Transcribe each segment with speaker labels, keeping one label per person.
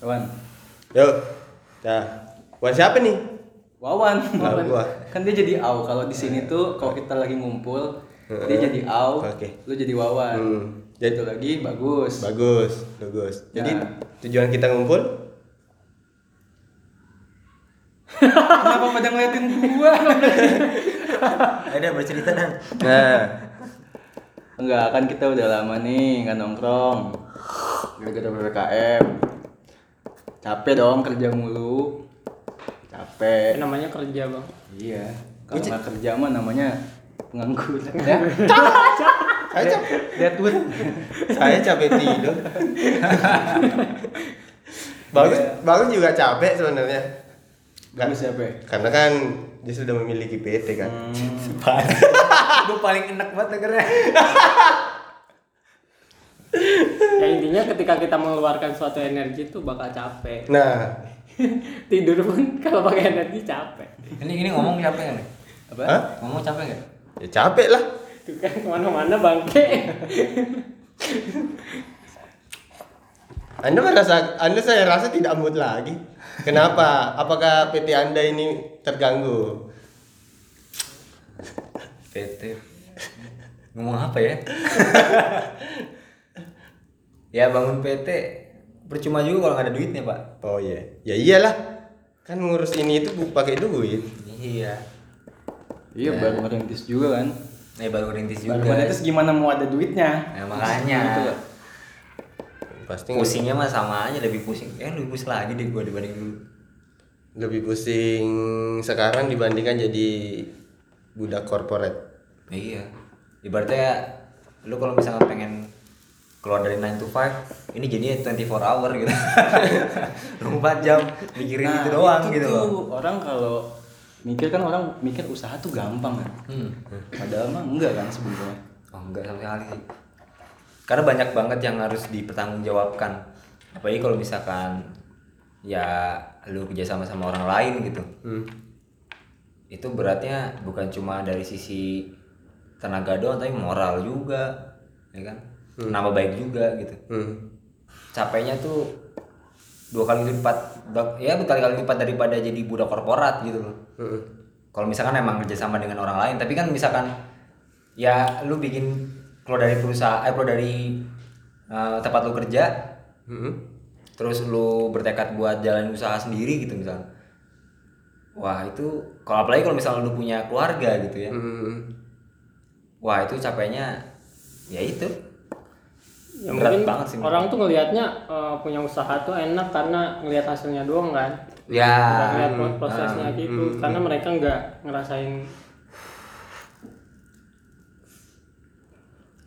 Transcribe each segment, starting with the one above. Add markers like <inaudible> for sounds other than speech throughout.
Speaker 1: Wawan.
Speaker 2: Yuk. Nah, buat siapa nih?
Speaker 1: Wawan.
Speaker 2: Nah,
Speaker 1: Wawan.
Speaker 2: gua.
Speaker 1: Kan dia jadi au kalau di sini tuh kalau kita lagi ngumpul dia jadi au,
Speaker 2: Oke.
Speaker 1: lu jadi Wawan.
Speaker 2: Hmm,
Speaker 1: Jadi lagi bagus.
Speaker 2: Bagus, bagus. Jadi
Speaker 1: Ya.
Speaker 2: tujuan kita ngumpul <laughs>
Speaker 1: Kenapa pada ngeliatin gua? <laughs>
Speaker 3: Ada bercerita dan
Speaker 2: Nah,
Speaker 1: Enggak, kan kita udah lama nih nggak nongkrong. Gara-gara PPKM. Capek dong kerja mulu. Capek.
Speaker 4: namanya kerja bang
Speaker 1: Iya. Kalau nggak kerja mah namanya pengangguran <laughs> ya.
Speaker 2: saya capek,
Speaker 1: Deadwood.
Speaker 2: saya capek tidur. bagus, bagus juga capek sebenarnya. Kan-
Speaker 1: Bagus ya?
Speaker 2: Karena kan dia sudah memiliki PT kan. <laughs>
Speaker 3: gue paling enak banget dengernya. <laughs>
Speaker 4: ya intinya ketika kita mengeluarkan suatu energi itu bakal capek
Speaker 2: Nah, <laughs>
Speaker 4: tidur pun kalau pakai energi capek
Speaker 3: Ini ini ngomong capek nih.
Speaker 1: Apa?
Speaker 2: Hah?
Speaker 3: Ngomong capek nggak?
Speaker 2: ya capek lah.
Speaker 4: itu kan ke mana-mana bangke
Speaker 2: Anda merasa, Anda saya rasa tidak mood lagi. Kenapa? Apakah PT Anda ini terganggu?
Speaker 3: PT. Ngomong apa ya? <laughs> ya bangun PT percuma juga kalau nggak ada duitnya pak.
Speaker 2: Oh iya, ya iyalah. Kan ngurus ini itu bu- pakai duit.
Speaker 3: Iya.
Speaker 1: Iya baru merintis juga kan.
Speaker 3: Nih baru rintis juga.
Speaker 1: Baru merintis gimana mau ada duitnya?
Speaker 3: Nah, makanya.
Speaker 1: Gitu.
Speaker 2: Pasti
Speaker 3: Pusingnya mah sama aja lebih pusing. Eh lebih pusing lagi deh gua dibanding dulu.
Speaker 2: lebih pusing sekarang dibandingkan jadi budak korporat.
Speaker 3: Iya. Ibaratnya lu kalau misalnya pengen keluar dari 9 to 5, ini jadinya 24 hour gitu. <laughs> 24 jam mikirin
Speaker 1: Nah,
Speaker 3: itu doang
Speaker 1: itu
Speaker 3: gitu
Speaker 1: tuh
Speaker 3: loh.
Speaker 1: Orang kalau mikir kan orang mikir usaha tuh gampang kan.
Speaker 3: Hmm.
Speaker 1: Padahal mah enggak kan sebenarnya.
Speaker 3: Oh enggak sama sekali sih. Karena banyak banget yang harus dipertanggungjawabkan. Apalagi kalau misalkan ya lu kerja sama sama orang lain gitu.
Speaker 2: Hmm.
Speaker 3: Itu beratnya bukan cuma dari sisi tenaga doang tapi moral juga, ya kan? Nama baik juga gitu.
Speaker 2: Hmm.
Speaker 3: Capeknya tuh dua kali lipat ya berkali-kali lipat daripada jadi budak korporat gitu loh.
Speaker 2: Hmm.
Speaker 3: Kalau misalkan emang kerjasama dengan orang lain, tapi kan misalkan ya lu bikin keluar dari perusahaan, eh keluar dari eh, tempat lu kerja,
Speaker 2: Hmm.
Speaker 3: terus lu bertekad buat jalan usaha sendiri gitu misalnya. Wah itu kalau apalagi kalau misalnya lu punya keluarga gitu ya,
Speaker 2: Hmm.
Speaker 3: wah itu capeknya ya itu.
Speaker 4: Ya
Speaker 3: Berat
Speaker 4: mungkin
Speaker 3: banget sih.
Speaker 4: orang tuh ngelihatnya eh, punya usaha tuh enak karena ngelihat hasilnya doang kan
Speaker 3: Ya.
Speaker 4: nggak ngeliat pro- prosesnya
Speaker 3: ah,
Speaker 4: gitu karena mereka nggak ngerasain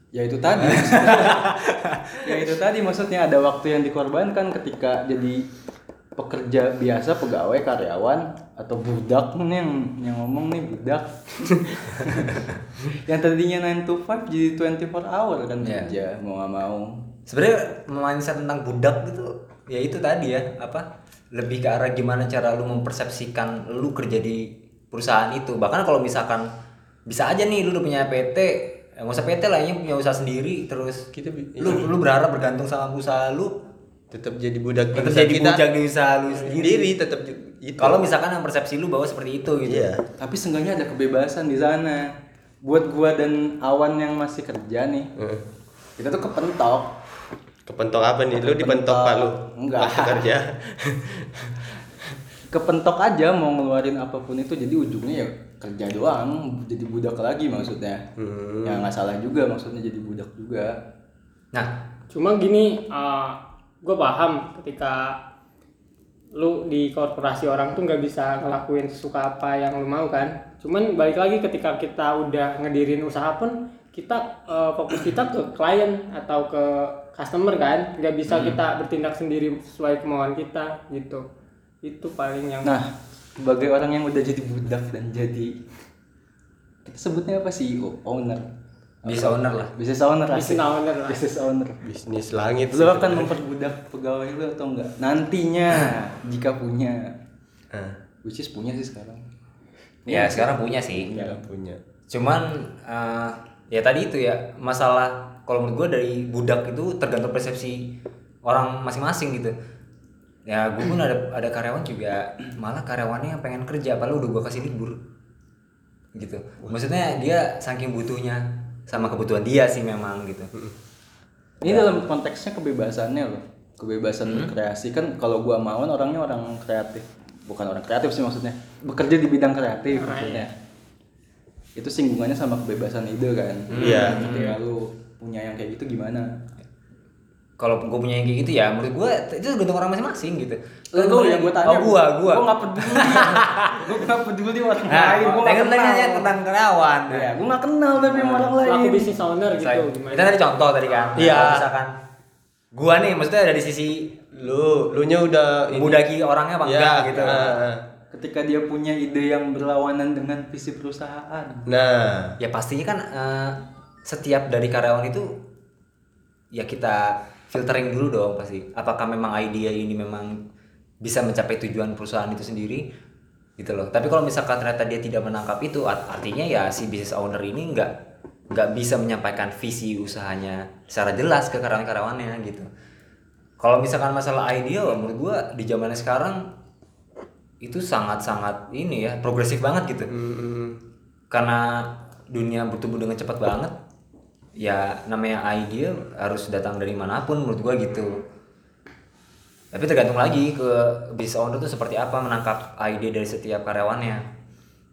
Speaker 1: Ya itu tadi. <laughs> ya itu tadi maksudnya ada waktu yang dikorbankan ketika jadi pekerja biasa, pegawai, karyawan atau budak nih yang yang ngomong nih budak. <laughs> yang tadinya 9 to 5 jadi 24 hour kan
Speaker 3: Iya.
Speaker 1: kerja mau nggak mau.
Speaker 3: Sebenarnya mindset tentang budak gitu ya itu tadi ya apa lebih ke arah gimana cara lu mempersepsikan lu kerja di perusahaan itu bahkan kalau misalkan bisa aja nih lu udah punya PT ya nggak usah PT lah ini punya usaha sendiri terus
Speaker 2: Kita
Speaker 3: lu lu berharap bergantung sama usaha lu
Speaker 2: tetap jadi budak
Speaker 3: tetap jadi
Speaker 2: kita
Speaker 3: di usaha lu sendiri
Speaker 2: tetap itu.
Speaker 3: kalau misalkan yang persepsi lu bahwa seperti itu gitu
Speaker 2: iya.
Speaker 1: Tapi seenggaknya ada kebebasan di sana. Buat gua dan awan yang masih kerja nih,
Speaker 2: Hmm.
Speaker 1: kita tuh kepentok.
Speaker 2: Kepentok apa nih? Lu dipentok
Speaker 1: Kepentok.
Speaker 2: pak lu?
Speaker 1: Enggak.
Speaker 2: Waktu kerja. <laughs>
Speaker 1: kepentok aja mau ngeluarin apa pun itu jadi ujungnya ya kerja doang jadi budak lagi maksudnya
Speaker 2: Hmm.
Speaker 1: ya nggak salah juga maksudnya jadi budak juga
Speaker 3: nah
Speaker 4: cuma gini gue paham ketika lu di korporasi orang tuh nggak bisa ngelakuin sesuka apa yang lu mau kan. Cuman balik lagi ketika kita udah ngedirin usaha pun kita eh, fokus kita ke klien atau ke customer kan. Nggak bisa kita bertindak sendiri sesuai kemauan kita gitu. Itu paling yang
Speaker 1: nah sebagai orang yang udah jadi budak dan jadi kita sebutnya apa CEO owner
Speaker 3: bisa owner lah.
Speaker 1: Business owner
Speaker 4: Business
Speaker 1: asik.
Speaker 4: owner lah.
Speaker 1: business owner.
Speaker 2: Bisnis langit.
Speaker 1: lu akan memperbudak pegawai lu atau enggak? Nantinya <laughs> jika punya.
Speaker 2: Ah,
Speaker 1: which is punya sih sekarang.
Speaker 3: Ya sekarang punya sih.
Speaker 2: Nggak punya.
Speaker 3: cuman eh, ya tadi itu ya masalah kalau menurut gue dari budak itu tergantung persepsi orang masing-masing gitu. Ya gue pun ada <clears throat> ada karyawan juga malah karyawannya yang pengen kerja padahal udah gue kasih libur. Gitu. Maksudnya dia saking butuhnya sama kebutuhan dia sih memang gitu
Speaker 1: Ini dalam konteksnya kebebasannya loh. Kebebasan berkreasi kan kalau gua mauan orangnya orang kreatif. Bukan orang kreatif sih maksudnya. Bekerja di bidang kreatif maksudnya. Itu singgungannya sama kebebasan ide kan.
Speaker 2: Iya.
Speaker 1: Ketika lu punya yang kayak gitu gimana?
Speaker 3: Kalau gue punya yang kayak gitu ya menurut gue itu tergantung orang masing-masing gitu
Speaker 1: Lu yang gue tanya.
Speaker 3: oh gua gua
Speaker 1: Gua enggak peduli. <laughs> gua enggak peduli orang
Speaker 3: nah
Speaker 1: lain. Gua
Speaker 3: tanya
Speaker 1: enggak
Speaker 3: tanya
Speaker 1: kenal.
Speaker 3: tentang karyawan
Speaker 1: Ya, gua enggak kenal tapi sama orang lain.
Speaker 4: Pelaku bisnis owner gitu
Speaker 3: Misalnya-
Speaker 4: gimana?
Speaker 3: kita tadi contoh tadi kan Nah,
Speaker 2: Iya.
Speaker 3: kalau misalkan gua nih maksudnya dari sisi
Speaker 2: Lu, lu nya udah
Speaker 3: mudaki orangnya apa
Speaker 2: Iya,
Speaker 3: enggak gitu
Speaker 2: ah.
Speaker 1: Ketika dia punya ide yang berlawanan dengan visi perusahaan.
Speaker 2: Nah,
Speaker 3: ya pastinya kan eh, setiap dari karyawan itu ya kita filtering dulu dong pasti. Apakah memang idea ini memang bisa mencapai tujuan perusahaan itu sendiri? Gitu loh. Tapi kalau misalkan ternyata dia tidak menangkap itu art- artinya ya si business owner ini nggak nggak bisa menyampaikan visi usahanya secara jelas ke karyawan-karyawannya gitu. Kalau misalkan masalah idea menurut gua di zaman sekarang itu sangat-sangat ini ya progresif banget gitu.
Speaker 2: Mm,
Speaker 3: karena dunia bertumbuh dengan cepat banget ya namanya idea harus datang dari mana pun menurut gua gitu. Tapi tergantung lagi ke business owner tuh seperti apa menangkap ide dari setiap karyawannya.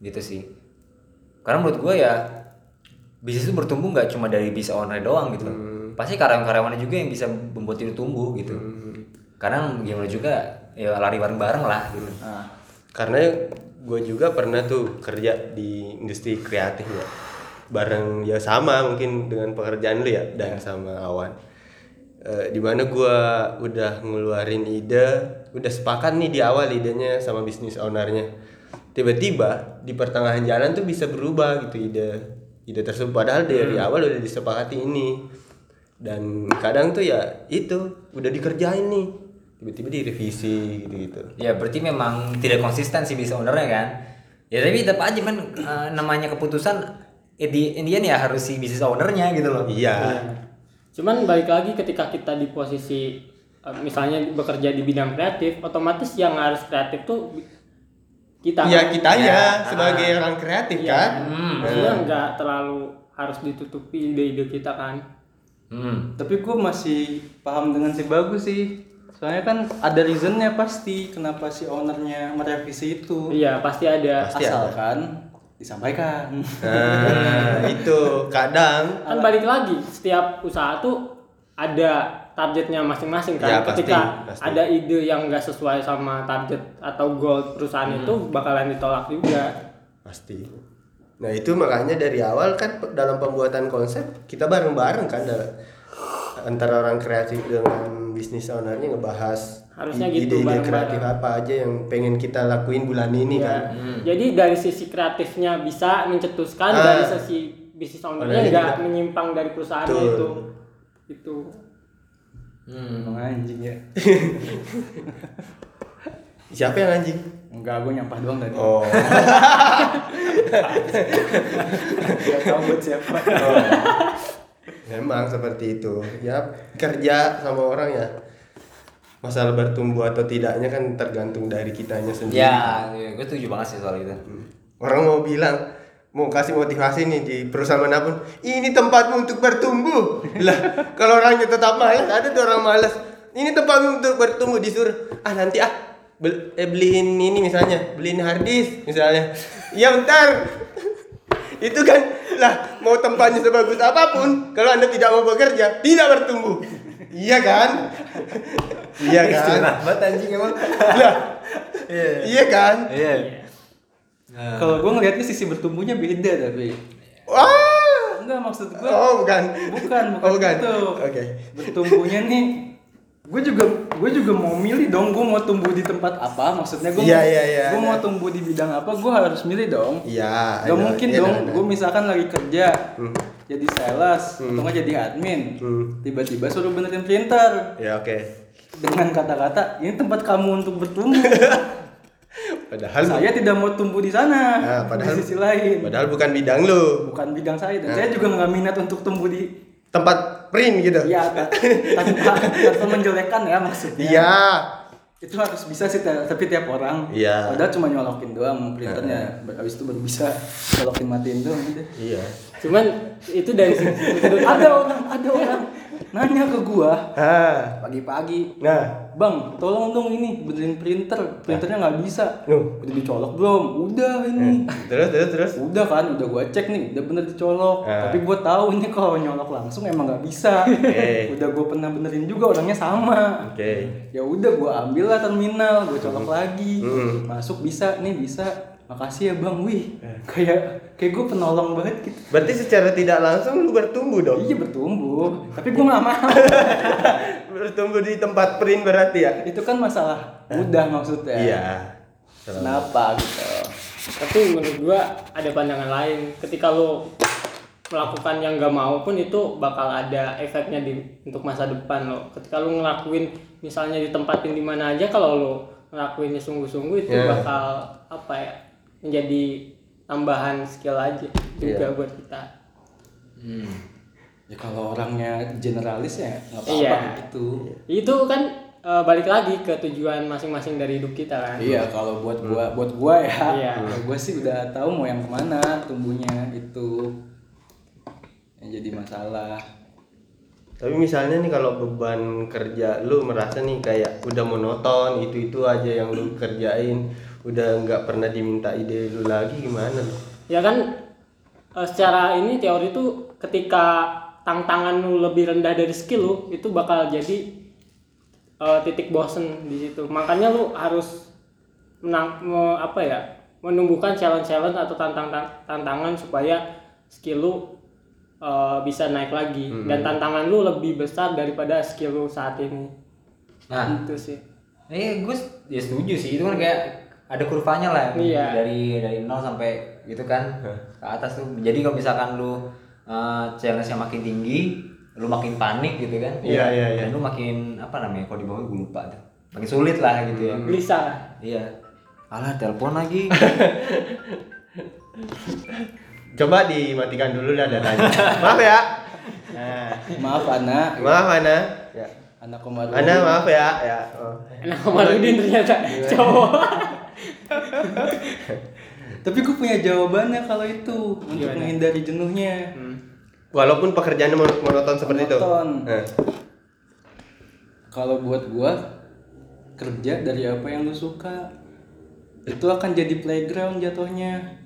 Speaker 3: Gitu sih. Karena menurut gua ya bisnis itu bertumbuh nggak cuma dari business owner doang gitu. Pasti karyawan-karyawannya juga yang bisa membuat itu tumbuh gitu. Karena gimana juga ya lari bareng-bareng lah gitu.
Speaker 1: Nah,
Speaker 2: karena gue juga pernah tuh kerja di industri kreatif ya. Bareng ya sama mungkin dengan pekerjaan lu ya dan sama Awan. Eh, di mana gue udah ngeluarin ide, udah sepakat nih di awal idenya sama bisnis ownernya. Tiba-tiba di pertengahan jalan tuh bisa berubah gitu ide ide tersebut padahal dari awal udah disepakati ini dan kadang tuh ya itu udah dikerjain nih tiba-tiba direvisi gitu-gitu
Speaker 3: Ya berarti memang tidak konsisten sih bisa ownernya kan. Ya tapi tetap aja kan namanya keputusan di Indian ya harus si bisnis ownernya gitu loh.
Speaker 2: iya
Speaker 4: Cuman balik lagi ketika kita di posisi eh, misalnya bekerja di bidang kreatif, otomatis yang harus kreatif tuh kita.
Speaker 2: Ya kitanya
Speaker 3: Ya,
Speaker 2: sebagai orang kreatif
Speaker 4: Iya.
Speaker 2: kan.
Speaker 3: Hmm.
Speaker 4: Maksudnya nggak terlalu harus ditutupi ide-ide kita kan.
Speaker 3: Hmm.
Speaker 1: tapi gue masih paham dengan si bagus sih. Soalnya kan ada reasonnya pasti kenapa si ownernya merevisi itu.
Speaker 4: Iya pasti ada.
Speaker 2: Pasti ada.
Speaker 1: Disampaikan.
Speaker 2: Nah, <laughs> itu kadang
Speaker 4: Kan balik lagi setiap usaha tuh ada targetnya masing-masing kan.
Speaker 2: Ya, pasti,
Speaker 4: ketika
Speaker 2: pasti.
Speaker 4: ada ide yang nggak sesuai sama target atau goal perusahaan itu bakalan ditolak juga.
Speaker 2: pasti. Nah, itu makanya dari awal kan dalam pembuatan konsep kita bareng-bareng kan antara orang kreatif dengan bisnis ownernya ngebahas
Speaker 4: Harusnya
Speaker 2: i-
Speaker 4: gitu,
Speaker 2: ide-ide
Speaker 4: bareng-bareng.
Speaker 2: kreatif apa aja yang pengen kita lakuin bulan ini
Speaker 4: Ya.
Speaker 2: kan.
Speaker 4: Jadi dari sisi kreatifnya bisa mencetuskan,
Speaker 2: Ah.
Speaker 4: dari sisi bisnis ownernya
Speaker 2: Ownernya
Speaker 4: nggak
Speaker 2: juga.
Speaker 4: menyimpang dari perusahaannya
Speaker 2: Betul.
Speaker 4: itu. Itu.
Speaker 3: Hmm.
Speaker 1: Emang anjing ya. <laughs>
Speaker 2: Siapa yang anjing?
Speaker 1: Enggak, gue nyampah doang tadi.
Speaker 2: Oh.
Speaker 1: Gak tahu buat siapa.
Speaker 2: Memang seperti itu. Ya kerja sama orang ya. Masalah bertumbuh atau tidaknya kan tergantung dari kitanya sendiri.
Speaker 3: Ya, gue setuju banget sih soal itu.
Speaker 2: Orang mau bilang mau kasih motivasi nih di perusahaan mana pun, ini tempatmu untuk bertumbuh. <laughs> lah, kalau orangnya tetap malas, ada tuh orang malas. Ini tempatmu untuk bertumbuh disuruh, ah nanti ah bel- eh, beliin ini misalnya, beliin harddisk misalnya. <laughs> Ya bentar. <laughs> Itu kan lah mau tempatnya sebagus apa pun, kalau anda tidak mau bekerja, tidak bertumbuh. Iya kan? iya kan?
Speaker 3: banget anjing emang.
Speaker 2: Lah, iya kan?
Speaker 3: Iya.
Speaker 1: Kalau gue ngelihatnya sisi bertumbuhnya beda tapi.
Speaker 2: Wah.
Speaker 1: Enggak maksud gue.
Speaker 2: Oh, bukan.
Speaker 1: Bukan, bukan,
Speaker 2: Oh, bukan.
Speaker 1: itu.
Speaker 2: Oke.
Speaker 1: Bertumbuhnya nih gue juga gue juga mau milih dong gue mau tumbuh di tempat apa maksudnya gue
Speaker 2: Iya,
Speaker 1: mau,
Speaker 2: iya, iya,
Speaker 1: gue
Speaker 2: iya.
Speaker 1: mau tumbuh di bidang apa gue harus milih dong
Speaker 2: Iya.
Speaker 1: Gak
Speaker 2: ada,
Speaker 1: mungkin
Speaker 2: iya,
Speaker 1: dong
Speaker 2: ada.
Speaker 1: gue misalkan lagi kerja
Speaker 2: Hmm.
Speaker 1: Jadi sales atau nggak jadi admin
Speaker 2: Hmm.
Speaker 1: tiba-tiba suruh benerin printer
Speaker 2: Ya oke.
Speaker 1: dengan kata-kata ini tempat kamu untuk bertumbuh <laughs>
Speaker 2: Padahal
Speaker 1: saya tidak mau tumbuh di sana
Speaker 2: Nah, padahal-
Speaker 1: di sisi lain
Speaker 2: padahal bukan bidang lu.
Speaker 1: bukan bidang saya dan
Speaker 2: Nah.
Speaker 1: saya juga nggak minat untuk tumbuh di
Speaker 2: Tempat print gitu
Speaker 1: Iya, ta- <laughs> tanpa, tanpa menjelekkan ya maksudnya.
Speaker 2: iya
Speaker 1: Itu harus bisa sih, ta- tapi tiap orang.
Speaker 2: Iya.
Speaker 1: Padahal cuma nyolokin doang printernya. Habis itu baru bisa nyolokin matiin doang udah.
Speaker 2: iya
Speaker 4: Cuman itu dari sudut <laughs>
Speaker 1: ada orang, ada orang nanya ke gua pagi-pagi,
Speaker 2: nah
Speaker 1: Bang, tolong dong ini benerin printer. Printernya nggak bisa.
Speaker 2: Nuh.
Speaker 1: Udah dicolok belum? Udah ini.
Speaker 2: terus terus terus
Speaker 1: Udah kan, udah gua cek nih, udah bener dicolok.
Speaker 2: Ah.
Speaker 1: Tapi gua tahu ini kalau nyolok langsung emang nggak bisa.
Speaker 2: Oke.
Speaker 1: Udah gua pernah benerin juga orangnya sama.
Speaker 2: oke
Speaker 1: Ya udah gua ambil lah terminal, gua colok lagi.
Speaker 2: Hmm.
Speaker 1: Masuk bisa, nih bisa. Makasih ya bang, wih kayak kayak gue penolong banget gitu.
Speaker 2: berarti secara tidak langsung lu bertumbuh dong
Speaker 1: Iya bertumbuh, tapi gue nggak mau. <laughs>
Speaker 2: bertumbuh di tempat print berarti ya
Speaker 1: Itu kan masalah mudah maksudnya.
Speaker 2: iya
Speaker 1: Kenapa gitu?
Speaker 4: tapi menurut gua ada pandangan lain ketika lo melakukan yang gak mau pun itu bakal ada efeknya di untuk masa depan lo ketika lo ngelakuin misalnya ditempatin di mana aja kalau lo ngelakuinnya sungguh-sungguh itu
Speaker 2: Yeah.
Speaker 4: bakal apa ya menjadi tambahan skill aja juga
Speaker 2: Iya.
Speaker 4: buat kita
Speaker 1: Ya kalau orangnya generalis ya nggak apa-apa
Speaker 4: Iya.
Speaker 1: gitu.
Speaker 4: itu kan eh, balik lagi ke tujuan masing-masing dari hidup kita kan
Speaker 1: Iya kalau buat gua buat gua ya,
Speaker 4: Iya.
Speaker 1: kalau gua sih udah tahu mau yang ke mana tumbuhnya itu yang jadi masalah.
Speaker 2: tapi misalnya nih kalau beban kerja lu merasa nih kayak udah monoton itu itu aja yang lu kerjain udah nggak pernah diminta ide lu lagi gimana lu?
Speaker 4: Ya kan eh, secara ini teori itu ketika tantangan lu lebih rendah dari skill lu itu bakal jadi eh, titik bosen di situ. Makanya lu harus menang me- apa ya menumbuhkan challenge-challenge atau tantang tantangan supaya skill lu eh, bisa naik lagi. Dan tantangan lu lebih besar daripada skill lu saat ini.
Speaker 3: Nah,
Speaker 4: itu sih.
Speaker 3: Eh, gue ya setuju sih. Itu kan kayak ada kurvanya lah
Speaker 4: Iya.
Speaker 3: dari dari nol sampai gitu kan ke atas tuh. Jadi kalau misalkan lu uh, challenge-nya makin tinggi, lu makin panik gitu kan.
Speaker 2: Iya, iya, iya.
Speaker 3: Dan lu makin apa namanya? Kalau di bawah gue lupa tuh. Makin sulit lah gitu ya.
Speaker 4: bisa
Speaker 3: Iya. Alah, telepon lagi. <laughs>
Speaker 2: coba dimatikan dulu dah datanya <laughs> maaf ya nah,
Speaker 1: Maaf Ana,
Speaker 2: maaf Ana ya.
Speaker 1: anak komaru.
Speaker 2: Ana maaf ya ya oh.
Speaker 4: enak Komarudin ternyata cowok <laughs>
Speaker 1: Tapi gue punya jawabannya kalau itu untuk
Speaker 4: Gimana?
Speaker 1: menghindari jenuhnya.
Speaker 4: Hmm.
Speaker 2: walaupun pekerjaannya mon- monoton seperti
Speaker 1: Monoton.
Speaker 2: itu.
Speaker 1: Kalau buat gua kerja dari apa yang lu suka itu akan jadi playground jatuhnya.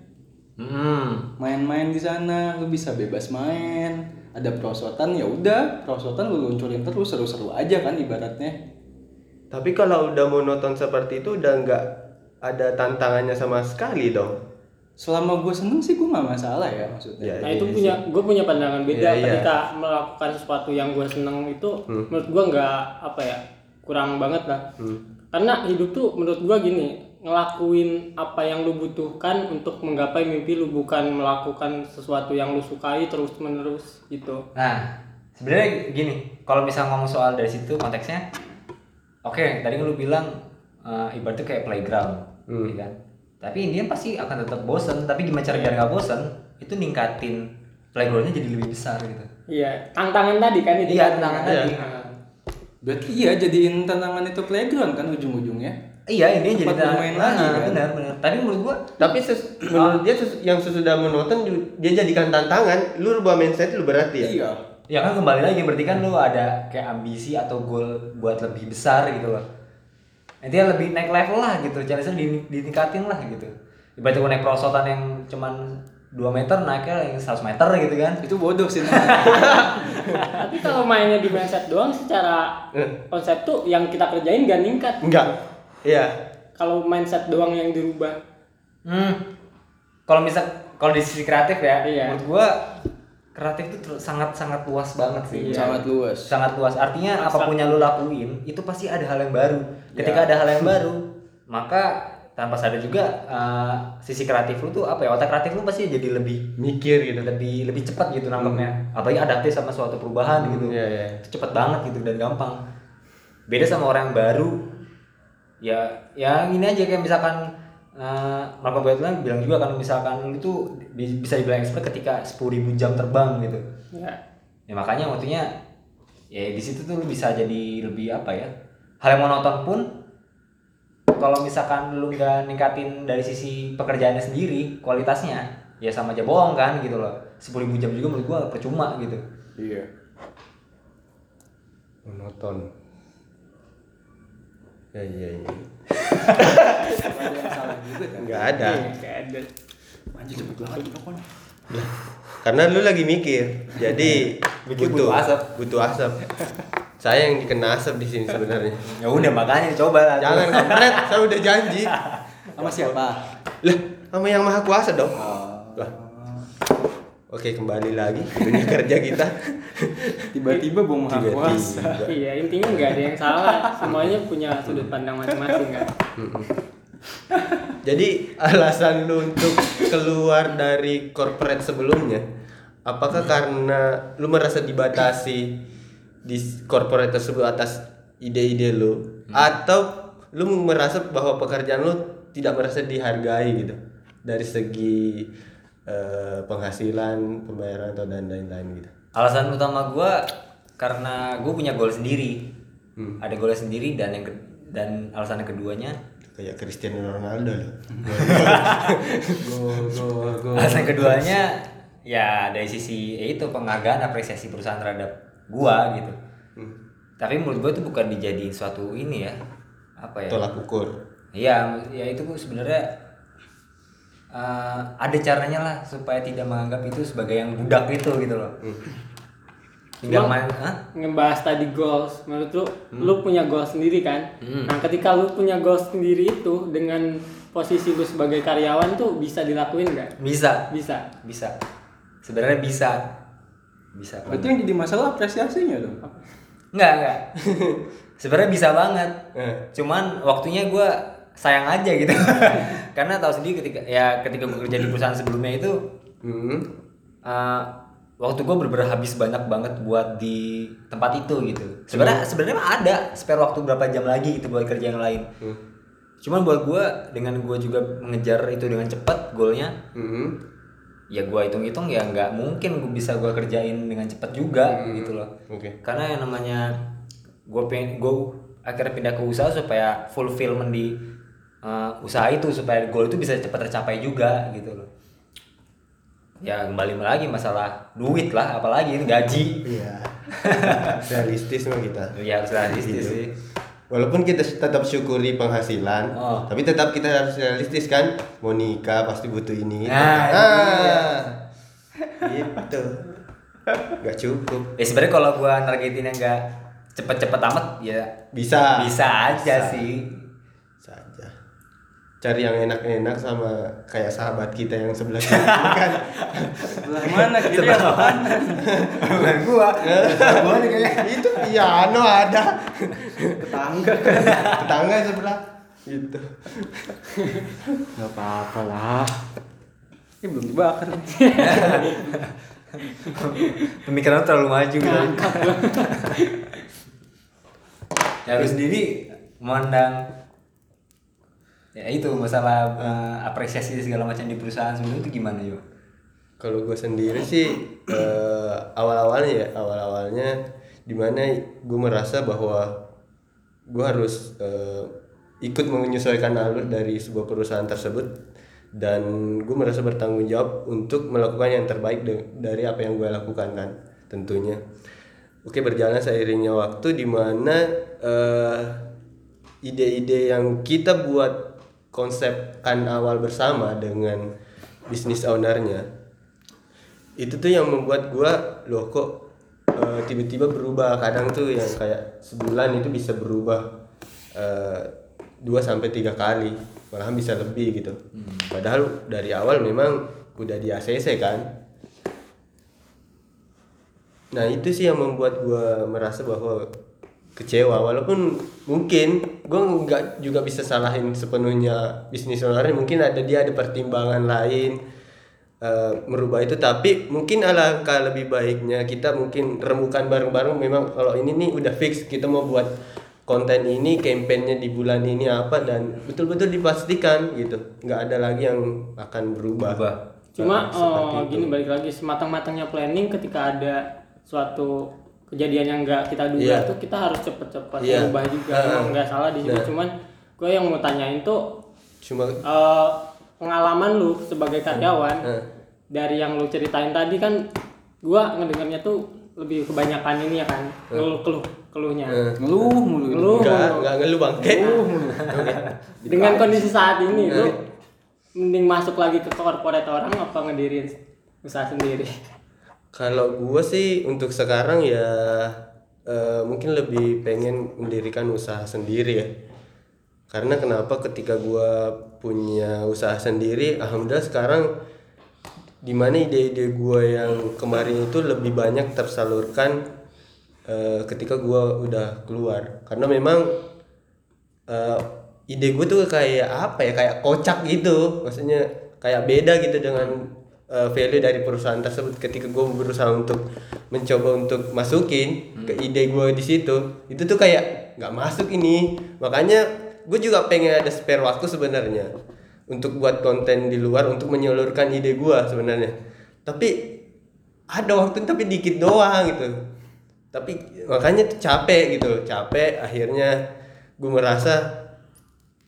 Speaker 3: Hmm.
Speaker 1: Main-main di sana, lu bisa bebas main. Ada perosotan ya udah, perosotan lu luncurin terus seru-seru aja kan ibaratnya.
Speaker 2: tapi kalau udah monoton seperti itu udah nggak ada tantangannya sama sekali dong
Speaker 1: Selama gue seneng sih gue nggak masalah ya maksudnya.
Speaker 2: Ya,
Speaker 4: Nah
Speaker 2: iya
Speaker 4: itu
Speaker 2: sih.
Speaker 4: punya, gue punya pandangan beda
Speaker 2: Iya, iya.
Speaker 4: ketika melakukan sesuatu yang gue seneng itu,
Speaker 2: Hmm.
Speaker 4: menurut gue nggak apa ya kurang banget lah.
Speaker 2: Hmm.
Speaker 4: Karena hidup tuh menurut gue gini, ngelakuin apa yang lu butuhkan untuk menggapai mimpi lu bukan melakukan sesuatu yang lu sukai terus menerus gitu.
Speaker 3: Nah, sebenarnya gini, kalau bisa ngomong soal dari situ konteksnya, oke, tadi kan lu bilang uh, ibaratnya kayak playground,
Speaker 2: Hmm.
Speaker 3: ya kan? Tapi Indian pasti akan tetap bosen. Tapi gimana cara biar nggak bosen? Itu ningkatin playgroundnya jadi lebih besar gitu.
Speaker 4: Iya, tantangan tadi kan itu.
Speaker 3: Iya,
Speaker 4: kan?
Speaker 3: tantangan
Speaker 4: Iya.
Speaker 3: tadi.
Speaker 4: Nah,
Speaker 1: Berarti iya jadiin tantangan itu playground kan ujung-ujungnya.
Speaker 3: Iya, ini jadi
Speaker 1: bermain
Speaker 3: nah,
Speaker 1: lagi, kan?
Speaker 3: benar benar. Tapi menurut gua
Speaker 2: tapi ses- menurut dia ses- yang sesudah monoton ju- dia jadikan tantangan lu rubah mindset lu berarti ya
Speaker 1: Iya.
Speaker 3: ya kan kembali lagi berarti kan lu ada kayak ambisi atau goal buat lebih besar gitu loh. Intinya lebih naik level lah gitu, challenge di, ditingkatin lah gitu. Ibaratnya gua naik perosotan yang cuman 2 meter naiknya yang 100 meter gitu kan.
Speaker 1: Itu bodoh sih.
Speaker 4: Tapi kalau mainnya di mindset doang secara konsep tuh yang kita kerjain gak ningkat.
Speaker 2: enggak iya
Speaker 4: Kalau mindset doang yang dirubah.
Speaker 3: Hmm. Kalau misal kalau di sisi kreatif ya,
Speaker 4: Iya.
Speaker 3: menurut gua kreatif itu sangat sangat luas banget sih.
Speaker 1: Sangat luas.
Speaker 3: Sangat luas. Artinya apa pun yang lu lakuin itu pasti ada hal yang baru. Ketika
Speaker 1: Ya.
Speaker 3: ada hal yang <laughs> baru, maka tanpa sadar juga eh, sisi kreatif lu tuh apa ya? Otak kreatif lu pasti jadi lebih
Speaker 2: mikir gitu
Speaker 3: lebih lebih cepat gitu nangkepnya. Apalagi adaptif sama suatu perubahan gitu.
Speaker 2: iya iya
Speaker 3: Itu cepet banget gitu dan gampang. Beda sama orang yang baru. Ya, ya gini aja kayak misalkan uh, Malcolm Gladwell bilang juga kan misalkan lu tuh bi- bisa dibilang expert ketika 10.000 jam terbang gitu.
Speaker 4: Ya.
Speaker 3: Ya makanya waktunya ya di situ tuh lu bisa jadi lebih apa ya hal yang monoton pun kalau misalkan lu nggak ningkatin dari sisi pekerjaannya sendiri kualitasnya ya sama aja bohong kan gitu loh sepuluh ribu jam juga menurut gua percuma gitu
Speaker 1: Iya.
Speaker 2: monoton ya iya iya
Speaker 1: Ada yang salah juga kan?
Speaker 2: nggak ada
Speaker 4: Iya, kayak ada.
Speaker 1: Anjir cepet banget pokoknya.
Speaker 2: karena lu lagi mikir jadi
Speaker 3: Mikir
Speaker 2: butuh
Speaker 3: butuh asap.
Speaker 2: butuh asap saya yang dikena asap di sini sebenarnya
Speaker 3: ya udah makanya coba lah
Speaker 2: jangan kampret saya udah janji
Speaker 1: Sama siapa?
Speaker 2: lah sama yang maha kuasa dong
Speaker 1: Oh.
Speaker 2: lah oke kembali lagi ke dunia kerja kita
Speaker 1: Tiba-tiba bung maha kuasa.
Speaker 2: tiba-tiba
Speaker 4: Iya, intinya nggak ada yang salah. Semuanya punya sudut pandang masing-masing kan.
Speaker 2: Jadi alasan lu untuk keluar dari corporate sebelumnya, apakah karena lu merasa dibatasi di corporate tersebut atas ide-ide lu, atau lu merasa bahwa pekerjaan lu tidak merasa dihargai gitu dari segi eh, penghasilan, pembayaran atau dan lain-lain gitu?
Speaker 3: alasan utama gua karena gue punya goal sendiri
Speaker 2: Hmm.
Speaker 3: ada goal sendiri dan yang ke- dan alasan yang keduanya
Speaker 2: Kayak Cristiano Ronaldo loh.
Speaker 1: Gol gol gol. <laughs>
Speaker 3: alasan keduanya ya dari sisi ya itu penghargaan apresiasi perusahaan terhadap gua gitu
Speaker 2: Hmm.
Speaker 3: tapi menurut gua itu bukan dijadiin suatu ini ya apa ya
Speaker 2: Tolak ukur.
Speaker 3: Iya, ya itu sebenarnya eh, ada caranya lah supaya tidak menganggap itu sebagai yang budak itu gitu loh. Tinggal
Speaker 4: Cuma-
Speaker 3: main, Hah?
Speaker 4: ngebahas tadi goals menurut lu lu punya goals sendiri kan
Speaker 3: Hmm.
Speaker 4: nah ketika lu punya goals sendiri itu dengan posisi lu sebagai karyawan tuh bisa dilakuin nggak
Speaker 3: Bisa,
Speaker 4: bisa
Speaker 3: bisa. Sebenarnya bisa. Bisa.
Speaker 1: Itu yang jadi masalah apresiasinya dong.
Speaker 3: Enggak, enggak. <laughs> Sebenarnya bisa banget.
Speaker 2: Eh.
Speaker 3: Cuman waktunya gua sayang aja gitu. <laughs> Karena tahu sendiri ketika ya ketika gue kerja di perusahaan sebelumnya itu
Speaker 2: Hmm.
Speaker 3: uh, waktu gue bener-bener habis banyak banget buat di tempat itu gitu. Sebenarnya sebenarnya mah ada spare waktu berapa jam lagi gitu buat kerja yang lain.
Speaker 2: Hmm.
Speaker 3: Cuman buat gue dengan gue juga mengejar itu dengan cepat goalnya,
Speaker 2: Hmm.
Speaker 3: ya gue hitung-hitung ya nggak mungkin gue bisa gue kerjain dengan cepat juga gitu loh.
Speaker 2: Oke.
Speaker 3: Karena yang namanya gue pengen gue akhirnya pindah ke usaha supaya fulfillment di uh, usaha itu supaya goal itu bisa cepat tercapai juga gitu loh. Ya kembali lagi masalah duit lah, apalagi ini gaji.
Speaker 2: Iya. Realistis mah kita.
Speaker 3: Ya harus realistis
Speaker 2: Gitu.
Speaker 3: sih.
Speaker 2: Walaupun kita tetap syukuri penghasilan,
Speaker 3: Oh.
Speaker 2: tapi tetap kita harus realistis kan. Mau nikah pasti butuh ini.
Speaker 3: Nah,
Speaker 2: ah. Gitu. Gak cukup.
Speaker 3: Ya sebenarnya kalau gua nargetin yang enggak cepet-cepet amat ya
Speaker 2: Bisa.
Speaker 3: bisa aja
Speaker 2: Bisa.
Speaker 3: sih.
Speaker 2: Saja. Cari yang enak-enak sama kayak sahabat kita yang sebelah kiri <laughs> kan.
Speaker 1: Sebelah mana kiri apa kanan?
Speaker 3: Bukan gua. gua nih kayaknya.
Speaker 2: Itu piano ada.
Speaker 1: Tetangga kan.
Speaker 2: Tetangga sebelah. Gitu.
Speaker 1: Gak apa-apa lah. Ini belum dibakar.
Speaker 3: Pemikiran lu terlalu maju gitu. ya sendiri memandang ya itu masalah eh, apresiasi segala macam di perusahaan sebelum itu gimana yuk?
Speaker 2: Kalau gue sendiri sih eh, awal-awalnya ya awal-awalnya di mana gue merasa bahwa gue harus eh, ikut menyesuaikan alur dari sebuah perusahaan tersebut dan gue merasa bertanggung jawab untuk melakukan yang terbaik de- dari apa yang gue lakukan kan tentunya. Oke berjalan seiringnya waktu di mana eh, ide-ide yang kita buat konsepkan awal bersama dengan bisnis ownernya itu tuh yang membuat gua loh kok eh, tiba-tiba berubah? Kadang tuh yang kayak sebulan itu bisa berubah eh, dua sampai tiga kali malahan bisa lebih gitu. Padahal dari awal memang udah di ACC kan. Nah itu sih yang membuat gua merasa bahwa kecewa walaupun mungkin gue nggak juga bisa salahin sepenuhnya bisnis owner mungkin ada dia ada pertimbangan lain eh, merubah itu tapi mungkin alangkah lebih baiknya kita mungkin remukan bareng-bareng memang kalau ini nih udah fix kita mau buat konten ini kampanyenya di bulan ini apa dan betul-betul dipastikan gitu nggak ada lagi yang akan berubah,
Speaker 3: Berubah.
Speaker 4: cuma
Speaker 2: Nah,
Speaker 4: oh,
Speaker 2: itu.
Speaker 4: gini balik lagi sematang-matangnya planning ketika ada suatu kejadian yang nggak kita duga
Speaker 2: Iya.
Speaker 4: tuh kita harus cepet-cepet
Speaker 2: Iya.
Speaker 4: berubah juga. Emang nggak salah di situ.
Speaker 2: Nah.
Speaker 4: cuman gue yang mau tanyain tuh
Speaker 2: cuma
Speaker 4: eh, pengalaman lu sebagai karyawan
Speaker 2: eh,
Speaker 4: dari yang lu ceritain tadi kan gua ngedengarnya tuh lebih kebanyakan ini ya kan ngeluh keluh keluhnya.
Speaker 1: Ngeluh mulu.
Speaker 4: Ngeluh.
Speaker 2: enggak enggak ngeluh bangke <laughs>
Speaker 4: dengan kondisi saat ini lu mending masuk lagi ke corporate orang apa ngedirin usaha sendiri
Speaker 2: Kalau gue sih untuk sekarang ya eh, mungkin lebih pengen mendirikan usaha sendiri ya. Karena kenapa ketika gue punya usaha sendiri, alhamdulillah sekarang di mana ide-ide gue yang kemarin itu lebih banyak tersalurkan eh, ketika gue udah keluar. Karena memang eh, ide gue tuh kayak apa ya kayak kocak gitu maksudnya kayak beda gitu dengan eh, value dari perusahaan tersebut. Ketika gue berusaha untuk mencoba untuk masukin ke ide gue di situ itu tuh kayak nggak masuk ini. Makanya gue juga pengen ada spare waktu sebenarnya untuk buat konten di luar untuk menyalurkan ide gue sebenarnya. Tapi ada waktu tapi dikit doang gitu. Tapi makanya tuh capek gitu. Capek akhirnya gue merasa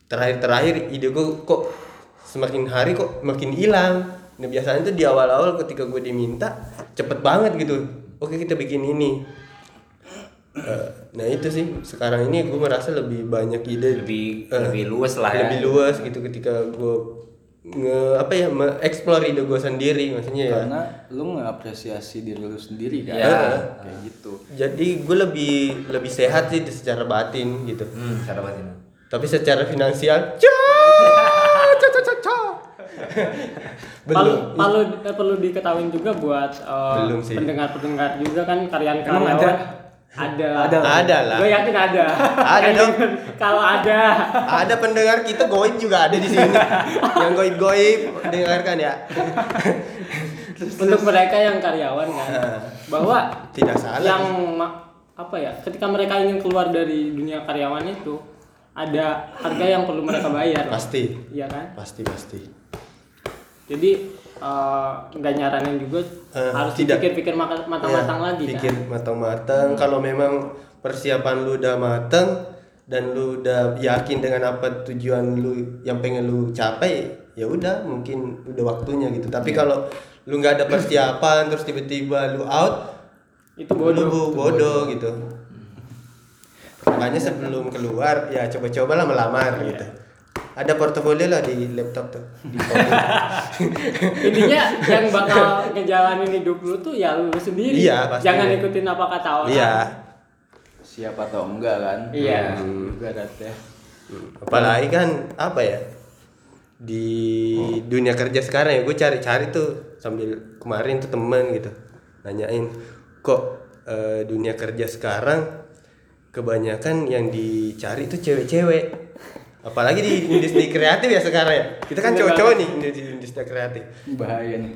Speaker 2: terakhir-terakhir ide gue kok semakin hari kok makin hilang nah biasanya tuh di awal-awal ketika gue diminta cepet banget gitu. Oke kita bikin ini. Eh, nah itu sih. Sekarang ini gue merasa lebih banyak ide.
Speaker 3: Lebih
Speaker 2: Eh,
Speaker 3: lebih luas lah ya.
Speaker 2: lebih luas gitu ketika gue nge apa ya explore ide gue sendiri maksudnya ya.
Speaker 1: Karena lu ngapresiasi diri lu sendiri kan.
Speaker 3: Iya.
Speaker 1: Kayak gitu.
Speaker 2: jadi gue lebih lebih sehat sih secara batin gitu.
Speaker 3: Hmm cara batin.
Speaker 2: Tapi secara finansial cah, cah, cah, cah.
Speaker 4: perlu <laughs>
Speaker 2: belum.
Speaker 4: perlu eh, perlu diketahui juga buat eh,
Speaker 2: Belum sih.
Speaker 4: pendengar-pendengar juga kan karyan
Speaker 1: Emang
Speaker 4: karyawan.
Speaker 1: ada?
Speaker 4: ada.
Speaker 1: Ada.
Speaker 2: ada lah.
Speaker 4: Gue yakin ada.
Speaker 2: Ada dong. <laughs>
Speaker 4: kalau ada.
Speaker 2: Ada pendengar kita goib juga ada di sini. Yang goib goib dengarkan ya. <laughs>
Speaker 4: Untuk mereka yang karyawan kan bahwa
Speaker 2: tidak salah
Speaker 4: yang ma- apa ya ketika mereka ingin keluar dari dunia karyawan itu ada harga yang perlu mereka bayar.
Speaker 2: Pasti.
Speaker 4: Iya kan?
Speaker 2: Pasti pasti
Speaker 4: jadi eh, nggak nyaranin juga
Speaker 2: Eh,
Speaker 4: harus
Speaker 2: tidak.
Speaker 4: dipikir-pikir maka- matang-matang
Speaker 2: Ya,
Speaker 4: lagi
Speaker 2: pikir
Speaker 4: kan
Speaker 2: matang-matang kalau memang persiapan lu udah matang dan lu udah yakin dengan apa tujuan lu yang pengen lu capai ya udah mungkin udah waktunya gitu. Tapi kalau lu nggak ada persiapan terus tiba-tiba lu out
Speaker 4: itu bodoh.
Speaker 2: lu bodoh gitu. Makanya sebelum keluar ya coba-cobalah melamar gitu ada portofolio lah di laptop tuh di <laughs>
Speaker 4: intinya yang bakal ngejalanin hidup lu tuh ya lu sendiri
Speaker 2: Iya, pasti.
Speaker 4: jangan ikutin apa kata orang
Speaker 2: iya
Speaker 1: Siapa atau enggak kan?
Speaker 4: Iya.
Speaker 1: Hmm. Ibaratnya.
Speaker 2: Hmm, apalagi kan apa ya di dunia kerja sekarang ya gue cari-cari tuh sambil kemarin tuh temen gitu nanyain kok eh, dunia kerja sekarang kebanyakan yang dicari tuh cewek-cewek apalagi di industri kreatif ya sekarang ya kita kan cowok-cowok nih di industri kreatif
Speaker 1: Bahaya nih.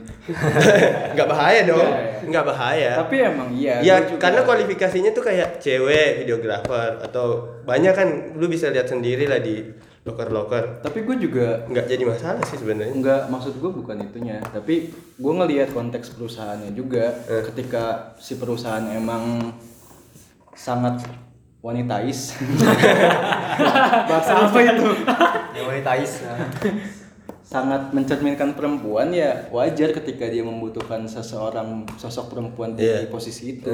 Speaker 1: <laughs>
Speaker 2: nggak bahaya dong
Speaker 1: Iya, iya.
Speaker 2: nggak bahaya
Speaker 1: Tapi emang iya.
Speaker 2: Ya karena kualifikasinya tuh kayak cewek videografer atau banyak kan lu bisa lihat sendiri lah di loker-loker
Speaker 1: Tapi gue juga
Speaker 2: nggak jadi masalah sih sebenarnya
Speaker 1: Enggak, maksud gue bukan itunya. Tapi gue ngelihat konteks perusahaannya juga.
Speaker 2: Eh.
Speaker 1: Ketika si perusahaan emang sangat wanitais. <laughs> Bahasa apa itu?
Speaker 3: Monetize.
Speaker 1: sangat mencerminkan perempuan ya wajar ketika dia membutuhkan seseorang sosok perempuan di
Speaker 2: Iya.
Speaker 1: posisi itu.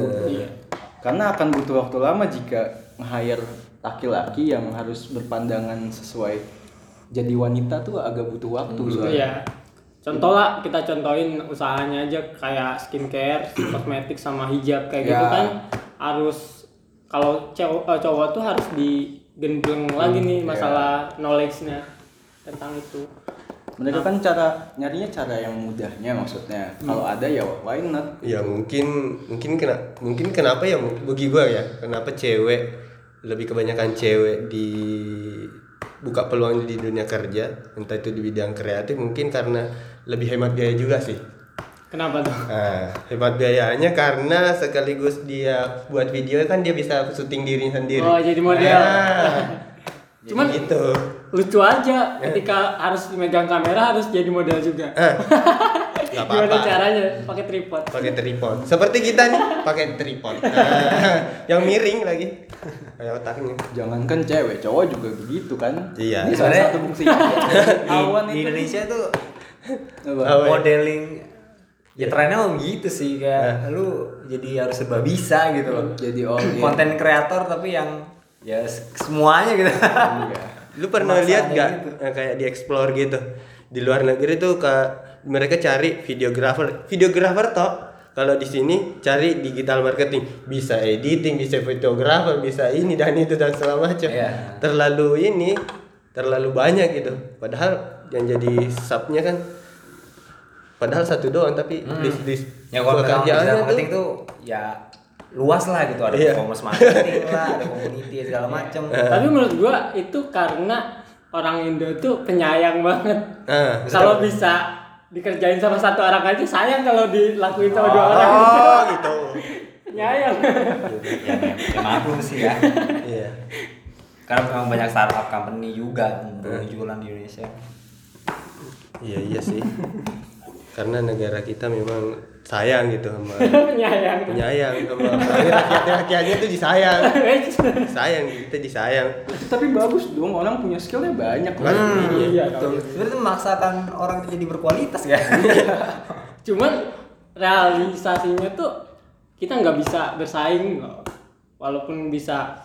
Speaker 1: Karena akan butuh waktu lama jika nge-hire laki-laki yang harus berpandangan sesuai jadi wanita tuh agak butuh waktu soalnya.
Speaker 4: Iya. Contoh lah kita contohin usahanya aja kayak skincare, <clears throat> kosmetik sama hijab kayak gitu
Speaker 1: Ya.
Speaker 4: kan harus kalau cowok eh, cowok tuh harus digendeng lagi nih masalah knowledge-nya tentang itu.
Speaker 1: Mereka kan cara nyarinya cara yang mudahnya maksudnya. Kalau ada ya why not?
Speaker 2: ya mungkin mungkin kena mungkin kenapa ya bagi gua ya kenapa cewek lebih kebanyakan cewek di buka peluang di dunia kerja entah itu di bidang kreatif mungkin karena lebih hemat biaya juga sih
Speaker 4: Kenapa tuh?
Speaker 2: Nah, hemat biayanya karena sekaligus dia buat video kan dia bisa syuting dirinya sendiri.
Speaker 4: Oh, jadi model.
Speaker 2: Nah, <laughs>
Speaker 4: Cuman-
Speaker 2: jadi gitu.
Speaker 4: Lucu aja ketika harus megang kamera harus jadi model juga. <laughs>
Speaker 2: Nggak
Speaker 4: Gimana
Speaker 2: apa-apa.
Speaker 4: caranya? Pakai tripod.
Speaker 2: pakai tripod seperti kita nih pakai tripod Nah, <laughs> yang miring lagi kayak otaknya
Speaker 1: Jangankan cewek, cowok juga begitu kan.
Speaker 2: Iya.
Speaker 1: Ini salah satu bukti. Awan
Speaker 3: di. Indonesia tuh modeling ya trennya mau gitu sih kayak lu jadi harus serba bisa gitu. Loh
Speaker 1: Jadi all in.
Speaker 3: konten kreator tapi yang ya semuanya gitu.
Speaker 1: Iya.
Speaker 2: lu pernah lihat gak
Speaker 3: gitu.
Speaker 2: eh, kayak di explore gitu? Di luar negeri tuh ke mereka cari videographer. Videographer toh kalau di sini cari digital marketing. Bisa editing bisa videographer bisa ini dan itu dan segala macam.
Speaker 3: Iya.
Speaker 2: terlalu ini terlalu banyak gitu. Padahal yang jadi subnya kan padahal satu doang tapi di, di
Speaker 3: ya kalau
Speaker 2: pekerjaannya
Speaker 3: digital
Speaker 2: tuh
Speaker 3: marketing tuh ya luas lah gitu. Ada
Speaker 2: Iya.
Speaker 3: performance marketing lah ada community segala macam
Speaker 4: Tapi menurut gua itu karena orang Indo tuh penyayang banget.
Speaker 2: Ah.
Speaker 4: Kalau bisa dikerjain sama satu orang aja sayang kalau dilakuin sama dua orang.
Speaker 2: oh gitu. <laughs>
Speaker 4: Penyayang.
Speaker 3: ya, ya maklum sih ya.
Speaker 2: Iya.
Speaker 3: Karena memang banyak startup company juga bermunculan di Indonesia.
Speaker 2: Iya iya sih karena negara kita memang sayang gitu sama <laughs>
Speaker 4: penyayang.
Speaker 2: penyayang sama rakyat-rakyatnya tuh disayang. <laughs> Sayang kita disayang.
Speaker 1: Tapi bagus dong, orang punya skillnya banyak kan.
Speaker 4: Iya,
Speaker 3: betul. sebenarnya itu memaksakan orang jadi berkualitas <laughs> ya
Speaker 4: Cuman realisasinya tuh kita nggak bisa bersaing loh. Walaupun bisa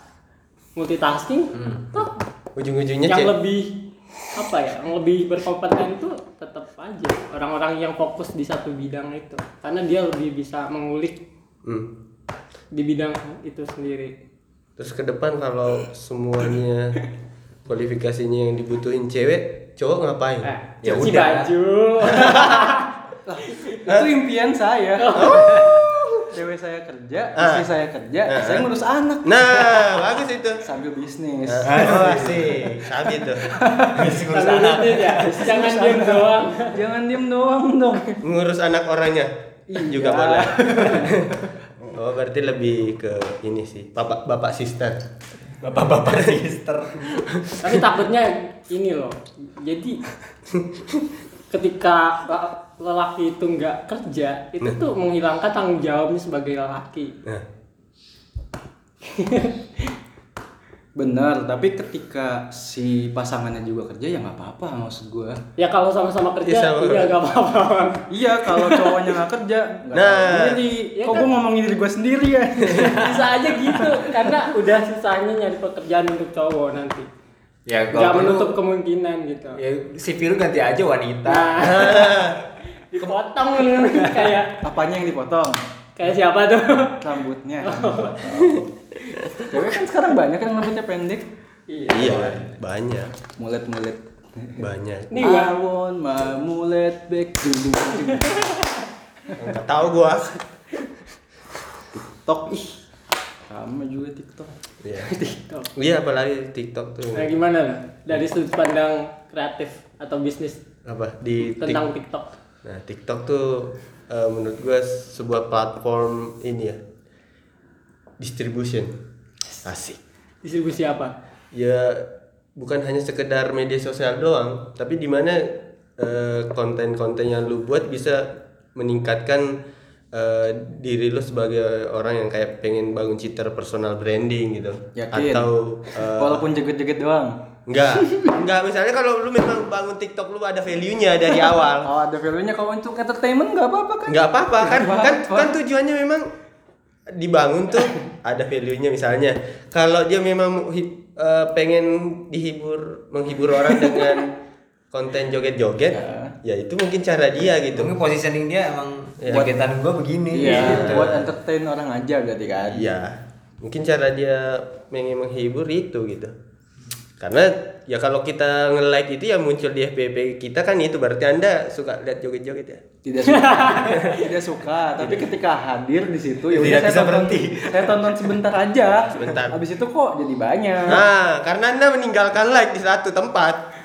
Speaker 4: multitasking, toh
Speaker 2: ujung-ujungnya
Speaker 4: yang
Speaker 2: cek.
Speaker 4: lebih apa ya, yang lebih berkompeten tuh tetap aja orang-orang yang fokus di satu bidang itu, karena dia lebih bisa mengulik
Speaker 2: Hmm.
Speaker 4: di bidang itu sendiri.
Speaker 2: terus ke depan kalau semuanya kualifikasinya yang dibutuhin cewek cowok ngapain
Speaker 4: Eh,
Speaker 3: Ya
Speaker 4: cuci
Speaker 3: udah.
Speaker 4: baju. <laughs>
Speaker 1: Itu impian saya. Cewek saya kerja,
Speaker 2: Ah.
Speaker 1: istri saya kerja,
Speaker 2: Ah.
Speaker 1: saya ngurus anak
Speaker 2: nah bagus itu
Speaker 1: sambil bisnis.
Speaker 2: oh sih sabi tuh
Speaker 4: Sambil bisnis ya, jangan diam doang.
Speaker 1: Jangan diem doang dong.
Speaker 2: ngurus anak orangnya
Speaker 1: Iya.
Speaker 2: juga boleh <laughs> oh berarti lebih ke ini sih bapak bapak sister
Speaker 3: bapak-bapak sister
Speaker 4: Tapi takutnya ini loh. Jadi ketika lelaki itu nggak kerja, itu tuh menghilangkan tanggung jawabnya sebagai lelaki. <laughs>
Speaker 2: nah
Speaker 1: Bener, tapi ketika si pasangannya juga kerja ya nggak apa-apa maksud gua.
Speaker 4: Ya kalau sama-sama kerja,
Speaker 2: Iya, sama-
Speaker 4: iya nggak apa-apa.
Speaker 1: Iya, kalau cowoknya nggak kerja, nggak
Speaker 2: Nah.
Speaker 1: diri.
Speaker 4: Iya
Speaker 1: Kok
Speaker 4: kan?
Speaker 1: gua ngomongin diri gua sendiri ya? <laughs>
Speaker 4: Bisa aja gitu, karena udah susahnya nyari pekerjaan untuk cowok nanti.
Speaker 3: Ya
Speaker 4: Nggak menutup kemungkinan gitu.
Speaker 3: ya CV lu ganti aja wanita
Speaker 4: Nah, <laughs> dipotong kayak
Speaker 1: Apanya yang dipotong?
Speaker 4: kayak siapa tuh?
Speaker 1: Rambutnya. Cewek kan sekarang banyak yang rambutnya pendek.
Speaker 4: Iya.
Speaker 2: iya banyak
Speaker 1: Mulet-mulet.
Speaker 2: banyak
Speaker 4: Nih
Speaker 1: I want my mulet back. Dung.
Speaker 2: nggak tahu gua
Speaker 1: TikTok ih. Sama juga TikTok.
Speaker 2: Iya <laughs>
Speaker 4: TikTok.
Speaker 2: iya apalagi TikTok tuh
Speaker 4: Nah gimana lah dari sudut pandang kreatif atau bisnis
Speaker 2: apa di Tik-
Speaker 4: tentang TikTok?
Speaker 2: Nah, TikTok tuh eh, menurut gue sebuah platform ini ya. Distribution. Asik.
Speaker 4: Distribusi apa?
Speaker 2: Ya bukan hanya sekedar media sosial doang, tapi di mana eh, konten-konten yang lu buat bisa meningkatkan eh, diri lu sebagai orang yang kayak pengen bangun citra personal branding gitu.
Speaker 1: Yakin?
Speaker 2: Atau eh,
Speaker 1: Walaupun joget-joget doang.
Speaker 2: enggak, enggak misalnya kalau lu memang bangun TikTok lu ada value-nya dari <laughs> awal.
Speaker 1: Kalau ada value-nya kalau untuk entertainment nggak apa-apa kan?
Speaker 2: nggak apa-apa kan kan kan tujuannya memang dibangun tuh ada value-nya misalnya kalau dia memang eh, pengen dihibur menghibur orang dengan <laughs> konten joget-joget ya itu mungkin cara dia gitu
Speaker 3: mungkin positioning dia emang
Speaker 2: Ya.
Speaker 3: jogetan gua begini
Speaker 1: Iya,
Speaker 3: gitu.
Speaker 1: buat entertain orang aja berarti kan.
Speaker 2: iya mungkin cara dia pengen menghibur itu gitu karena ya kalau kita nge-like itu ya muncul di FPP kita kan itu berarti anda suka lihat joget-joget ya
Speaker 1: Tidak suka. <laughs> Tidak suka, tapi ketika hadir di situ ya
Speaker 3: Tidak bisa
Speaker 1: tonton,
Speaker 3: berhenti.
Speaker 1: Saya tonton sebentar aja.
Speaker 2: Sebentar.
Speaker 1: Habis itu kok jadi banyak.
Speaker 2: nah karena anda meninggalkan like di satu tempat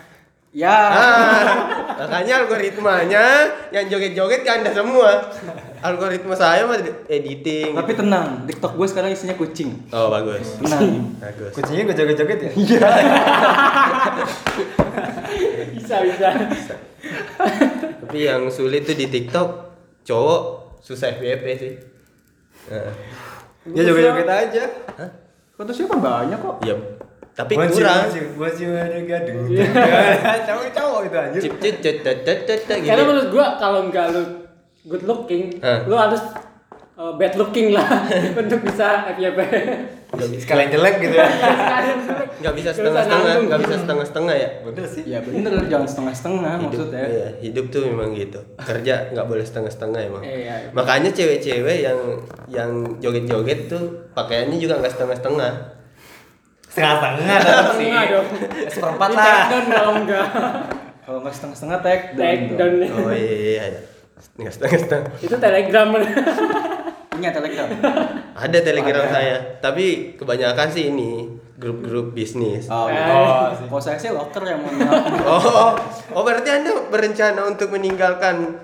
Speaker 1: Ya.
Speaker 2: Ah, makanya algoritmanya yang joget-joget ke anda semua. Algoritma saya mah editing.
Speaker 1: Tapi tenang, TikTok gue sekarang isinya kucing.
Speaker 2: Oh bagus.
Speaker 1: Tenang.
Speaker 2: Bagus.
Speaker 3: kucingnya gua joget-joget ya
Speaker 4: Bisa bisa.
Speaker 2: Tapi yang sulit tuh di TikTok cowok susah FYP sih. Nah,
Speaker 3: Ya joget-joget aja.
Speaker 1: Kata siapa banyak kok.
Speaker 2: iya. Tapi kurang.
Speaker 3: Masih ada gading.
Speaker 4: Iya. <laughs>
Speaker 3: Cowok-cowok itu
Speaker 2: gitu.
Speaker 4: Karena menurut gua kalau nggak lu good looking,
Speaker 2: Hah?
Speaker 4: lu harus uh, bad looking lah <laughs> untuk bisa FYP. <laughs>
Speaker 3: Sekalian jelek gitu ya.
Speaker 2: Nggak bisa setengah-setengah, nggak bisa setengah-setengah ya.
Speaker 3: Bener sih.
Speaker 1: Ya bener jangan setengah-setengah
Speaker 2: Hidup,
Speaker 1: maksudnya.
Speaker 2: iya, hidup tuh memang gitu. Kerja nggak boleh setengah-setengah emang.
Speaker 4: Iya, iya.
Speaker 2: Makanya cewek-cewek yang yang joget-joget tuh pakaiannya juga nggak setengah-setengah.
Speaker 3: Setengah-setengah tetap sih.
Speaker 4: Setengah dong.
Speaker 3: Seperempat lah.
Speaker 4: take down kalau enggak.
Speaker 1: Kalau nggak setengah-setengah tag
Speaker 4: Take down.
Speaker 2: Oh iya, iya, iya. nggak setengah-setengah.
Speaker 4: Itu telegram.
Speaker 1: Punya telegram.
Speaker 2: Ada telegram
Speaker 1: Ada.
Speaker 2: saya, tapi kebanyakan sih ini grup-grup bisnis.
Speaker 1: Oh,
Speaker 4: Eh.
Speaker 1: oh kalau saya sih locker yang mau <laughs>
Speaker 2: Oh, oh berarti anda berencana untuk meninggalkan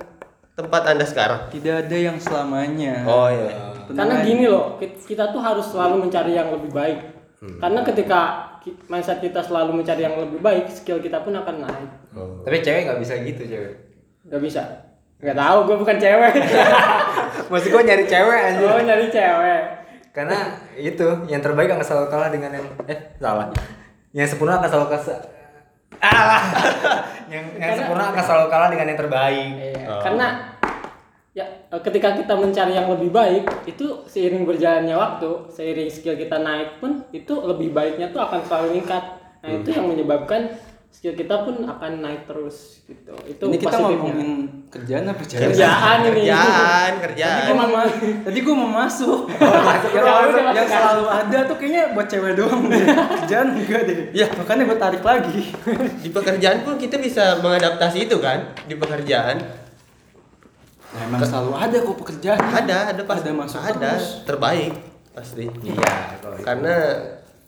Speaker 2: tempat anda sekarang?
Speaker 1: Tidak ada yang selamanya.
Speaker 2: Oh iya.
Speaker 1: Tenang
Speaker 4: Karena gini loh, ki- kita tuh harus selalu mencari yang lebih baik.
Speaker 2: Hmm.
Speaker 4: Karena ketika mindset kita selalu mencari yang lebih baik, skill kita pun akan naik.
Speaker 2: Oh.
Speaker 3: Tapi cewek nggak bisa gitu cewek.
Speaker 4: Gak bisa. Gak tahu, gue bukan cewek. <laughs>
Speaker 3: Maksud gue nyari cewek anjir.
Speaker 4: oh nyari cewek.
Speaker 3: Karena itu yang terbaik akan selalu kalah dengan yang eh salah. Yang sempurna akan selalu kalah. <laughs> Alah. yang yang
Speaker 4: Karena-
Speaker 3: sempurna akan selalu kalah dengan yang terbaik.
Speaker 4: Iya,
Speaker 2: Oh.
Speaker 4: Karena ketika kita mencari yang lebih baik, itu seiring berjalannya waktu, seiring skill kita naik pun itu lebih baiknya tuh akan selalu meningkat. Nah, itu
Speaker 2: Hmm.
Speaker 4: yang menyebabkan skill kita pun akan naik terus gitu. Itu
Speaker 1: Ini kita ngomongin kerjaan apa cewek?
Speaker 4: kerjaan ini.
Speaker 2: Kerjaan,
Speaker 1: Tadi
Speaker 2: kerjaan.
Speaker 1: gua mau ma- tadi gua mau masuk. <laughs>
Speaker 3: masuk,
Speaker 1: yang, yang-
Speaker 4: udah
Speaker 1: yang
Speaker 4: masuk.
Speaker 1: selalu ada tuh kayaknya buat cewek doang deh. Kerjaan enggak deh.
Speaker 2: Ya.
Speaker 1: Makanya gua tarik lagi.
Speaker 2: Di pekerjaan pun kita bisa mengadaptasi itu kan? Di pekerjaan
Speaker 1: Nah, emang selalu ada kok pekerjaan.
Speaker 2: ada, ada pas
Speaker 1: Ada masuk
Speaker 2: ada
Speaker 1: terus.
Speaker 2: terbaik pasti.
Speaker 3: Iya.
Speaker 2: Karena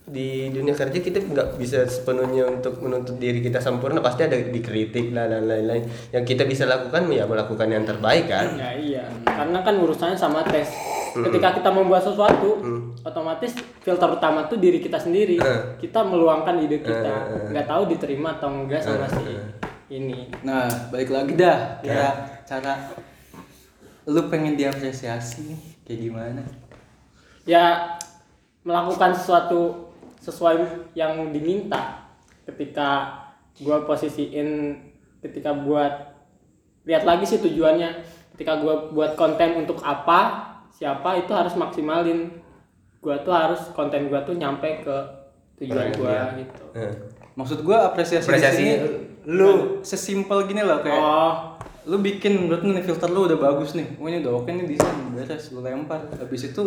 Speaker 2: di dunia kerja kita nggak bisa sepenuhnya untuk menuntut diri kita sempurna pasti ada dikritik lah dan lain-lain yang kita bisa lakukan ya melakukan yang terbaik kan
Speaker 4: Ya iya, karena kan urusannya sama tes. Ketika kita membuat sesuatu,
Speaker 2: Mm.
Speaker 4: otomatis filter utama tuh diri kita sendiri.
Speaker 2: Eh.
Speaker 4: Kita meluangkan ide kita,
Speaker 2: Eh, eh, eh.
Speaker 4: nggak tahu diterima atau enggak sama si ini.
Speaker 1: Nah, balik lagi dah. Cara cara lu pengen diapresiasi kayak gimana?
Speaker 4: Ya melakukan sesuatu sesuai yang diminta. Ketika gua posisiin, ketika buat lihat lagi sih tujuannya. Ketika gua buat konten untuk apa, siapa itu harus maksimalin. Gua tuh harus konten gua tuh nyampe ke tujuan gua
Speaker 2: lihat.
Speaker 4: gitu.
Speaker 2: Eh.
Speaker 1: Maksud gua apresiasi,
Speaker 3: Apresiasi
Speaker 1: di sini
Speaker 3: lu.
Speaker 1: sesimpel gini loh kayak
Speaker 4: Oh,
Speaker 1: lu bikin menurut lu nih filter lu udah bagus nih. Oh ini udah oke nih desain beres lu lempar. Habis itu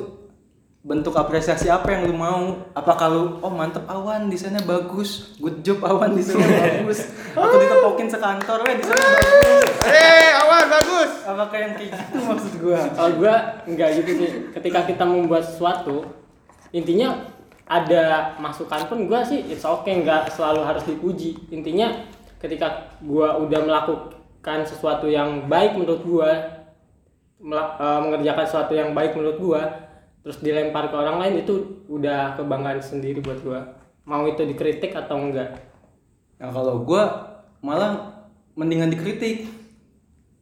Speaker 1: bentuk apresiasi apa yang lu mau? Apakah lu oh mantep awan desainnya bagus, good job awan desainnya <laughs> bagus. Atau ditepokin sekantor, weh desainnya bagus.
Speaker 2: Eh, awan bagus.
Speaker 1: Apakah yang kayak gitu <laughs> maksud gua?
Speaker 4: kalau gua enggak gitu sih. Ketika kita membuat sesuatu, intinya ada masukan pun gua sih it's okay nggak selalu harus dipuji. Intinya ketika gua udah melakukan sesuatu yang baik menurut gua, eh, mengerjakan sesuatu yang baik menurut gua, terus dilempar ke orang lain itu udah kebanggaan sendiri buat gua. Mau itu dikritik atau enggak.
Speaker 1: Nah kalau gua malah mendingan dikritik.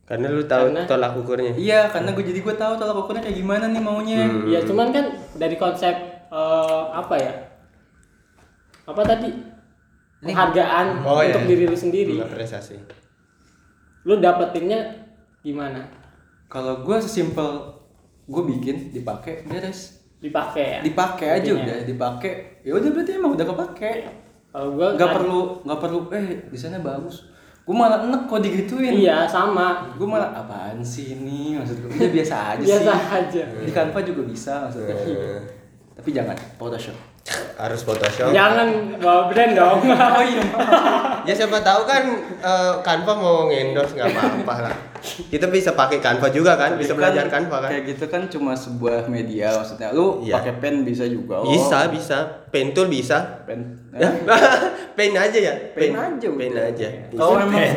Speaker 2: Karena lu tahu
Speaker 4: Karena-
Speaker 2: tolak ukurnya.
Speaker 1: Iya, karena gue jadi gue tahu tolak ukurnya kayak gimana nih maunya.
Speaker 4: Ya cuman kan dari konsep eh, apa ya? Apa tadi? Penghargaan
Speaker 2: Oh, iya.
Speaker 4: untuk diri lu sendiri.
Speaker 2: Apresiasi.
Speaker 4: Lu dapetinnya gimana?
Speaker 1: Kalau gue sesimpel gue bikin dipakai beres.
Speaker 4: Dipakai ya.
Speaker 1: Dipakai aja udah, dipakai. Ya udah berarti emang udah kepake.
Speaker 4: Kalau gua
Speaker 1: Gak
Speaker 4: kan-
Speaker 1: perlu nggak perlu eh desainnya bagus. Gue malah enek kok digituin.
Speaker 4: Iya, sama.
Speaker 1: Gue malah apaan sih ini maksud gue. Udah biasa aja
Speaker 4: Biasa
Speaker 1: sih.
Speaker 4: aja.
Speaker 1: Di Canva juga bisa maksudnya.
Speaker 2: Eh,
Speaker 1: Tapi jangan Photoshop.
Speaker 2: Harus Photoshop.
Speaker 4: Jangan bawa brand dong. <laughs>
Speaker 1: Oh iya.
Speaker 2: Ya siapa tahu kan eh, Canva mau ngendorse nggak apa-apa lah. Kita bisa pakai Canva juga kan, bisa belajar Canva kan.
Speaker 1: Kayak gitu kan cuma sebuah media maksudnya. Lu
Speaker 2: Iya.
Speaker 1: pakai pen bisa juga. Oh,
Speaker 2: Bisa, bisa. Pen tool bisa.
Speaker 1: Pen.
Speaker 2: Ya, <laughs> pen aja ya.
Speaker 1: Pen aja
Speaker 2: Pen
Speaker 1: udah.
Speaker 2: aja.
Speaker 1: Kalau emang <laughs>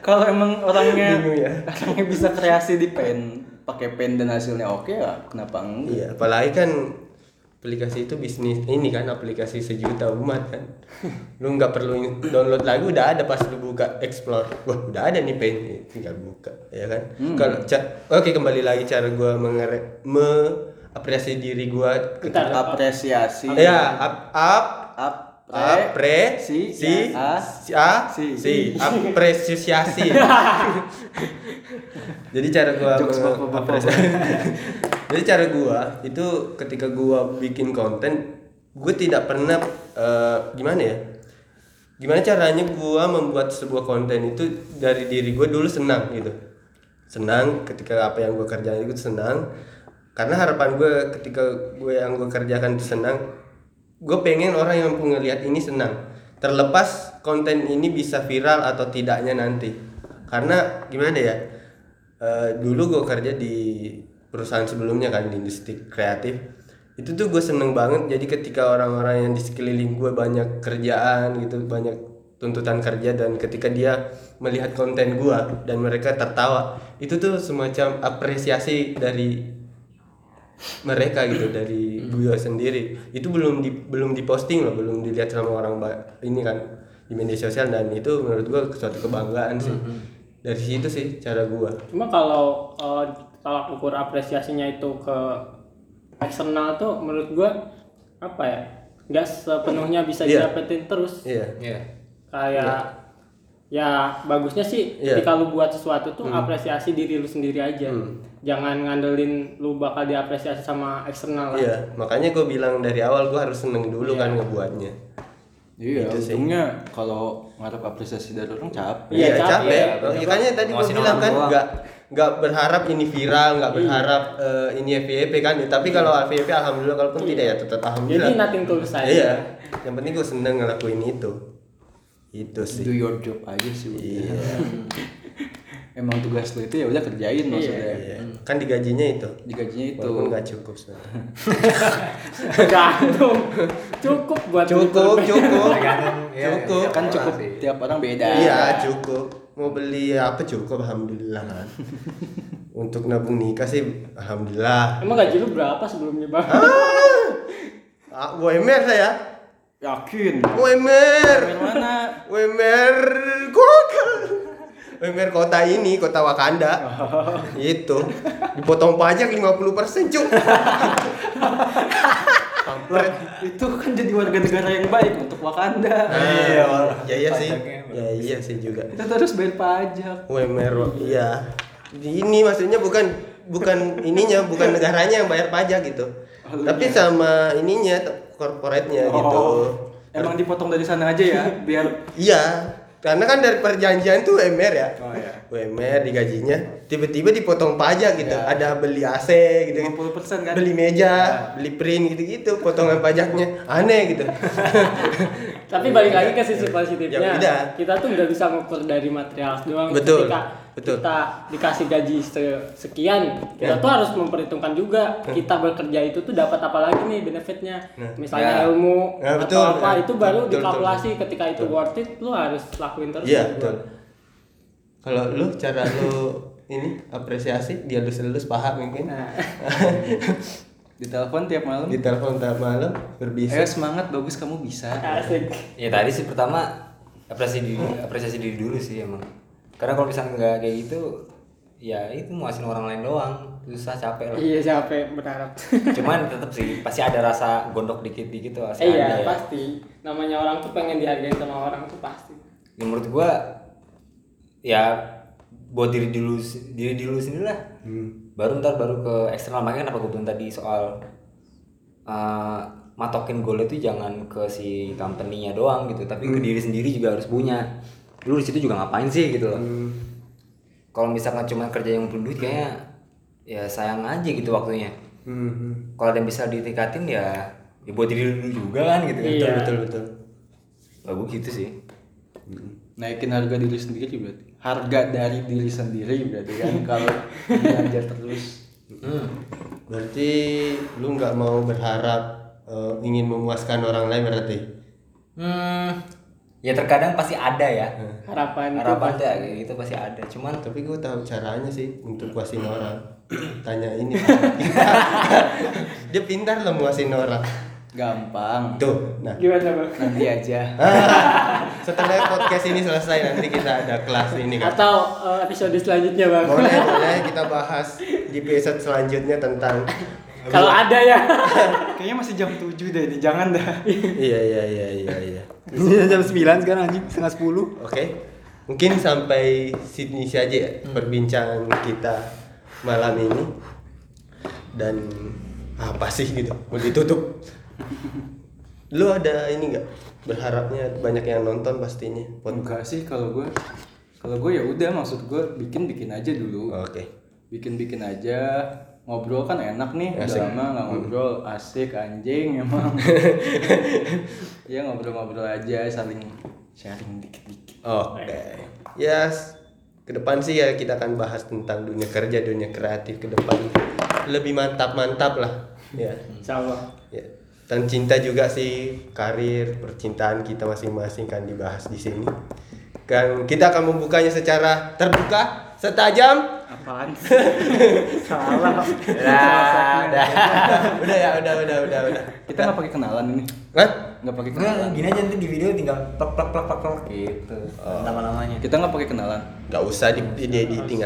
Speaker 1: kalau emang orangnya
Speaker 2: Bingung ya.
Speaker 1: orangnya bisa kreasi di pen, pakai pen dan hasilnya oke ya, kenapa enggak?
Speaker 2: Iya, apalagi kan aplikasi itu bisnis ini kan aplikasi sejuta umat kan. Lu nggak perlu download lagi udah ada pas lu buka explore. Wah udah ada nih paint tinggal buka ya kan? Kalau ca- oke kembali lagi cara gua mengere mengapresiasi diri gua
Speaker 4: Bentar,
Speaker 1: apresiasi.
Speaker 2: Ya up up
Speaker 1: ap
Speaker 2: apre
Speaker 1: si
Speaker 2: si
Speaker 1: a
Speaker 2: si a
Speaker 1: si.
Speaker 2: si apresiasi <laughs> jadi cara gua <laughs> jadi cara gua itu ketika gua bikin konten gue tidak pernah eh, gimana ya? Gimana caranya gua membuat sebuah konten itu dari diri gue dulu senang gitu. Senang ketika apa yang gue kerjain itu senang. Karena harapan gue ketika gue yang gue kerjakan itu senang gue pengen orang yang ngelihat ini senang. Terlepas konten ini bisa viral atau tidaknya nanti. Karena gimana ya? Eh, dulu gue kerja di perusahaan sebelumnya kan di industri kreatif. Itu tuh gue seneng banget. Jadi ketika orang-orang yang di sekeliling gue banyak kerjaan gitu banyak tuntutan kerja dan ketika dia melihat konten gue dan mereka tertawa itu tuh semacam apresiasi dari mereka gitu dari gue sendiri. Itu belum di belum diposting loh belum dilihat sama orang ini kan di media sosial. Dan itu menurut gue suatu kebanggaan sih. Dari situ sih cara gue
Speaker 4: Cuma kalau tolak ukur apresiasinya itu ke eksternal tuh menurut gua apa ya? nggak sepenuhnya bisa
Speaker 2: Iya.
Speaker 4: didapetin terus.
Speaker 2: iya.
Speaker 3: Iya.
Speaker 4: Kayak ya bagusnya sih ketika lu buat sesuatu tuh apresiasi diri lu sendiri aja. Jangan ngandelin lu bakal diapresiasi sama eksternal lah.
Speaker 2: Iya, makanya gue bilang dari awal gue harus seneng dulu kan ngebuatnya.
Speaker 1: iya
Speaker 2: Itu sih.
Speaker 1: untungnya kalau ngarep apresiasi dari orang capek
Speaker 4: Iya,
Speaker 2: Iya,
Speaker 4: capek.
Speaker 2: capek. Makanya tadi gue bilang kan
Speaker 3: doang.
Speaker 2: nggak nggak berharap ini viral, nggak berharap eh, ini FYP kan. Tapi kalau FYP alhamdulillah kalaupun tidak ya tetap
Speaker 4: Jadi
Speaker 2: alhamdulillah.
Speaker 4: nothing tulus aja.
Speaker 2: Iya. Yang penting gue seneng ngelakuin itu. Itu sih.
Speaker 1: do your job aja sih.
Speaker 2: Iya. <laughs>
Speaker 1: emang tugas lu itu ya udah kerjain maksudnya
Speaker 2: Iya. Kan digajinya itu.
Speaker 1: digajinya itu
Speaker 2: Walaupun nggak cukup sebenarnya. <laughs>
Speaker 4: Tergantung. Cukup buat
Speaker 2: Cukup, cukup. <laughs>
Speaker 3: Iya,
Speaker 2: Cukup.
Speaker 3: iya.
Speaker 1: kan cukup
Speaker 3: sih.
Speaker 1: tiap orang beda
Speaker 2: Iya cukup. Mau beli apa cukup alhamdulillah kan. <laughs> Untuk nabung nikah sih alhamdulillah.
Speaker 4: Emang gaji lu berapa sebelumnya bang?
Speaker 2: Ah, WMR saya.
Speaker 1: yakin
Speaker 2: WMR.
Speaker 1: Yang mana
Speaker 2: WMR kota. WMR kota ini, kota Wakanda. <laughs> Itu. Dipotong pajak 50% cuk.
Speaker 1: Itu kan jadi warga negara yang baik untuk Wakanda
Speaker 2: Iya, ya iya sih. Ya iya sih juga.
Speaker 1: kita terus bayar pajak
Speaker 2: WMR iya. Ini maksudnya bukan bukan ininya, bukan negaranya yang bayar pajak gitu.
Speaker 1: Oh,
Speaker 2: Tapi sama ininya korporatnya gitu.
Speaker 1: Oh, emang dipotong dari sana aja ya biar
Speaker 2: Iya, karena kan dari perjanjian tuh WMR ya.
Speaker 1: Oh, iya.
Speaker 2: WMR digajinya tiba-tiba dipotong pajak gitu.
Speaker 1: Iya.
Speaker 2: Ada beli AC gitu.
Speaker 1: 50% kan?
Speaker 2: Beli meja, beli print gitu-gitu, potongan pajaknya aneh gitu.
Speaker 4: Tapi balik lagi ke sisi positifnya,
Speaker 2: Ya
Speaker 4: kita tuh nggak bisa ngukur dari material doang.
Speaker 2: Betul,
Speaker 4: Ketika
Speaker 2: betul.
Speaker 4: kita dikasih gaji se- sekian, kita
Speaker 2: Ya.
Speaker 4: tuh harus memperhitungkan juga kita bekerja itu tuh dapat apa lagi nih benefitnya.
Speaker 2: Nah.
Speaker 4: Misalnya
Speaker 3: Ya.
Speaker 4: ilmu
Speaker 2: Ya,
Speaker 4: atau
Speaker 2: betul,
Speaker 4: apa
Speaker 2: ya.
Speaker 4: itu baru
Speaker 2: Betul, betul,
Speaker 4: dikalkulasi ketika itu worth it, lu harus lakuin terus.
Speaker 2: Iya,
Speaker 4: menurut
Speaker 2: betul. Kalau lu cara lu <laughs> ini apresiasi dia lulus-lulus paham mungkin.
Speaker 4: Nah, <laughs>
Speaker 1: ditelepon tiap malam
Speaker 2: Di telepon tiap malam
Speaker 1: ayo
Speaker 2: berbisa.
Speaker 1: semangat bagus kamu bisa
Speaker 4: asik.
Speaker 3: Ya tadi sih pertama apresiasi diri, apresiasi diri dulu sih emang. Karena kalau misalnya nggak kayak gitu, ya itu muasin orang lain doang, susah capek lah.
Speaker 4: Iya capek berharap.
Speaker 3: Cuman tetap sih pasti ada rasa gondok dikit-dikit tuh pasti
Speaker 4: Eh, iya
Speaker 3: ya.
Speaker 4: pasti. Namanya orang tuh pengen dihargain sama orang tuh pasti.
Speaker 3: Ya, menurut gua ya buat diri dulu diri dulu sendiri lah. Baru ntar baru ke eksternal makanya kenapa gue bilang tadi soal uh, matokin goal itu jangan ke si company-nya doang gitu, tapi ke diri sendiri juga harus punya. Lu di situ juga ngapain sih gitu loh. Kalau misalkan cuma kerja yang perlu duit kayaknya ya sayang aja gitu waktunya.
Speaker 2: Hmm.
Speaker 3: Kalau ada yang bisa ditingkatin ya ya buat diri lu juga kan gitu. kan.
Speaker 4: Iya.
Speaker 2: Betul betul betul.
Speaker 3: Bagus gitu sih.
Speaker 1: naikin harga diri sendiri berarti harga dari diri sendiri berarti kan <laughs> kalau belajar terus
Speaker 3: Hmm.
Speaker 2: Berarti lu nggak mau berharap eh, ingin memuaskan orang lain berarti?
Speaker 3: Hmm, ya terkadang pasti ada ya
Speaker 4: harapan itu
Speaker 3: harapan
Speaker 4: pasti-
Speaker 3: ya kayak gitu pasti ada cuman
Speaker 2: Tapi gue tahu caranya sih untuk nguasin orang. <clears throat> Tanya ini. <laughs> Dia pintar loh nguasin orang.
Speaker 1: Gampang.
Speaker 2: Tuh, nah.
Speaker 4: gimana bang
Speaker 1: Nanti aja. <laughs>
Speaker 2: Setelah podcast ini selesai nanti kita ada kelas ini kan.
Speaker 4: atau eh, episode selanjutnya bang
Speaker 2: Boleh, <laughs> boleh kita bahas di episode selanjutnya tentang
Speaker 4: kalau ada ya
Speaker 1: Kayaknya masih jam 7 deh, ini jangan dah. <laughs>
Speaker 2: Iya, iya, iya, iya, iya.
Speaker 1: jam 9 sekarang anjing, setengah 10.
Speaker 2: Oke. Mungkin sampai sini saja ya perbincangan kita malam ini. Dan apa sih gitu? Mau ditutup. Lu ada ini nggak? Berharapnya banyak yang nonton pastinya.
Speaker 1: Enggak sih kalau gue. Kalau gue ya udah maksud gue bikin-bikin aja dulu.
Speaker 2: Oke.
Speaker 1: Bikin-bikin aja. Ngobrol kan enak nih, udah
Speaker 2: Asik.
Speaker 1: lama nggak ngobrol, asik anjing emang. <laughs> ya ngobrol-ngobrol aja, saling sharing dikit-dikit.
Speaker 2: Oke. Ya, s- ke depan sih ya kita akan bahas tentang dunia kerja, dunia kreatif ke depan lebih mantap-mantap lah. Ya.
Speaker 4: insya Allah
Speaker 2: Ya. Dan cinta juga sih karir percintaan kita masing-masing kan dibahas di sini. Kan kita akan membukanya secara terbuka, setajam.
Speaker 1: Apaan? <laughs> Salah.
Speaker 3: Udah, udah.
Speaker 2: udah ya, udah, udah, udah, udah.
Speaker 1: Kita nggak pakai kenalan ini.
Speaker 2: Hah?
Speaker 1: Nggak pakai kenalan.
Speaker 3: gini aja nanti di video tinggal plak plak plak plak plak gitu nama-namanya
Speaker 1: Kita nggak pakai kenalan.
Speaker 2: Gak usah di, di editing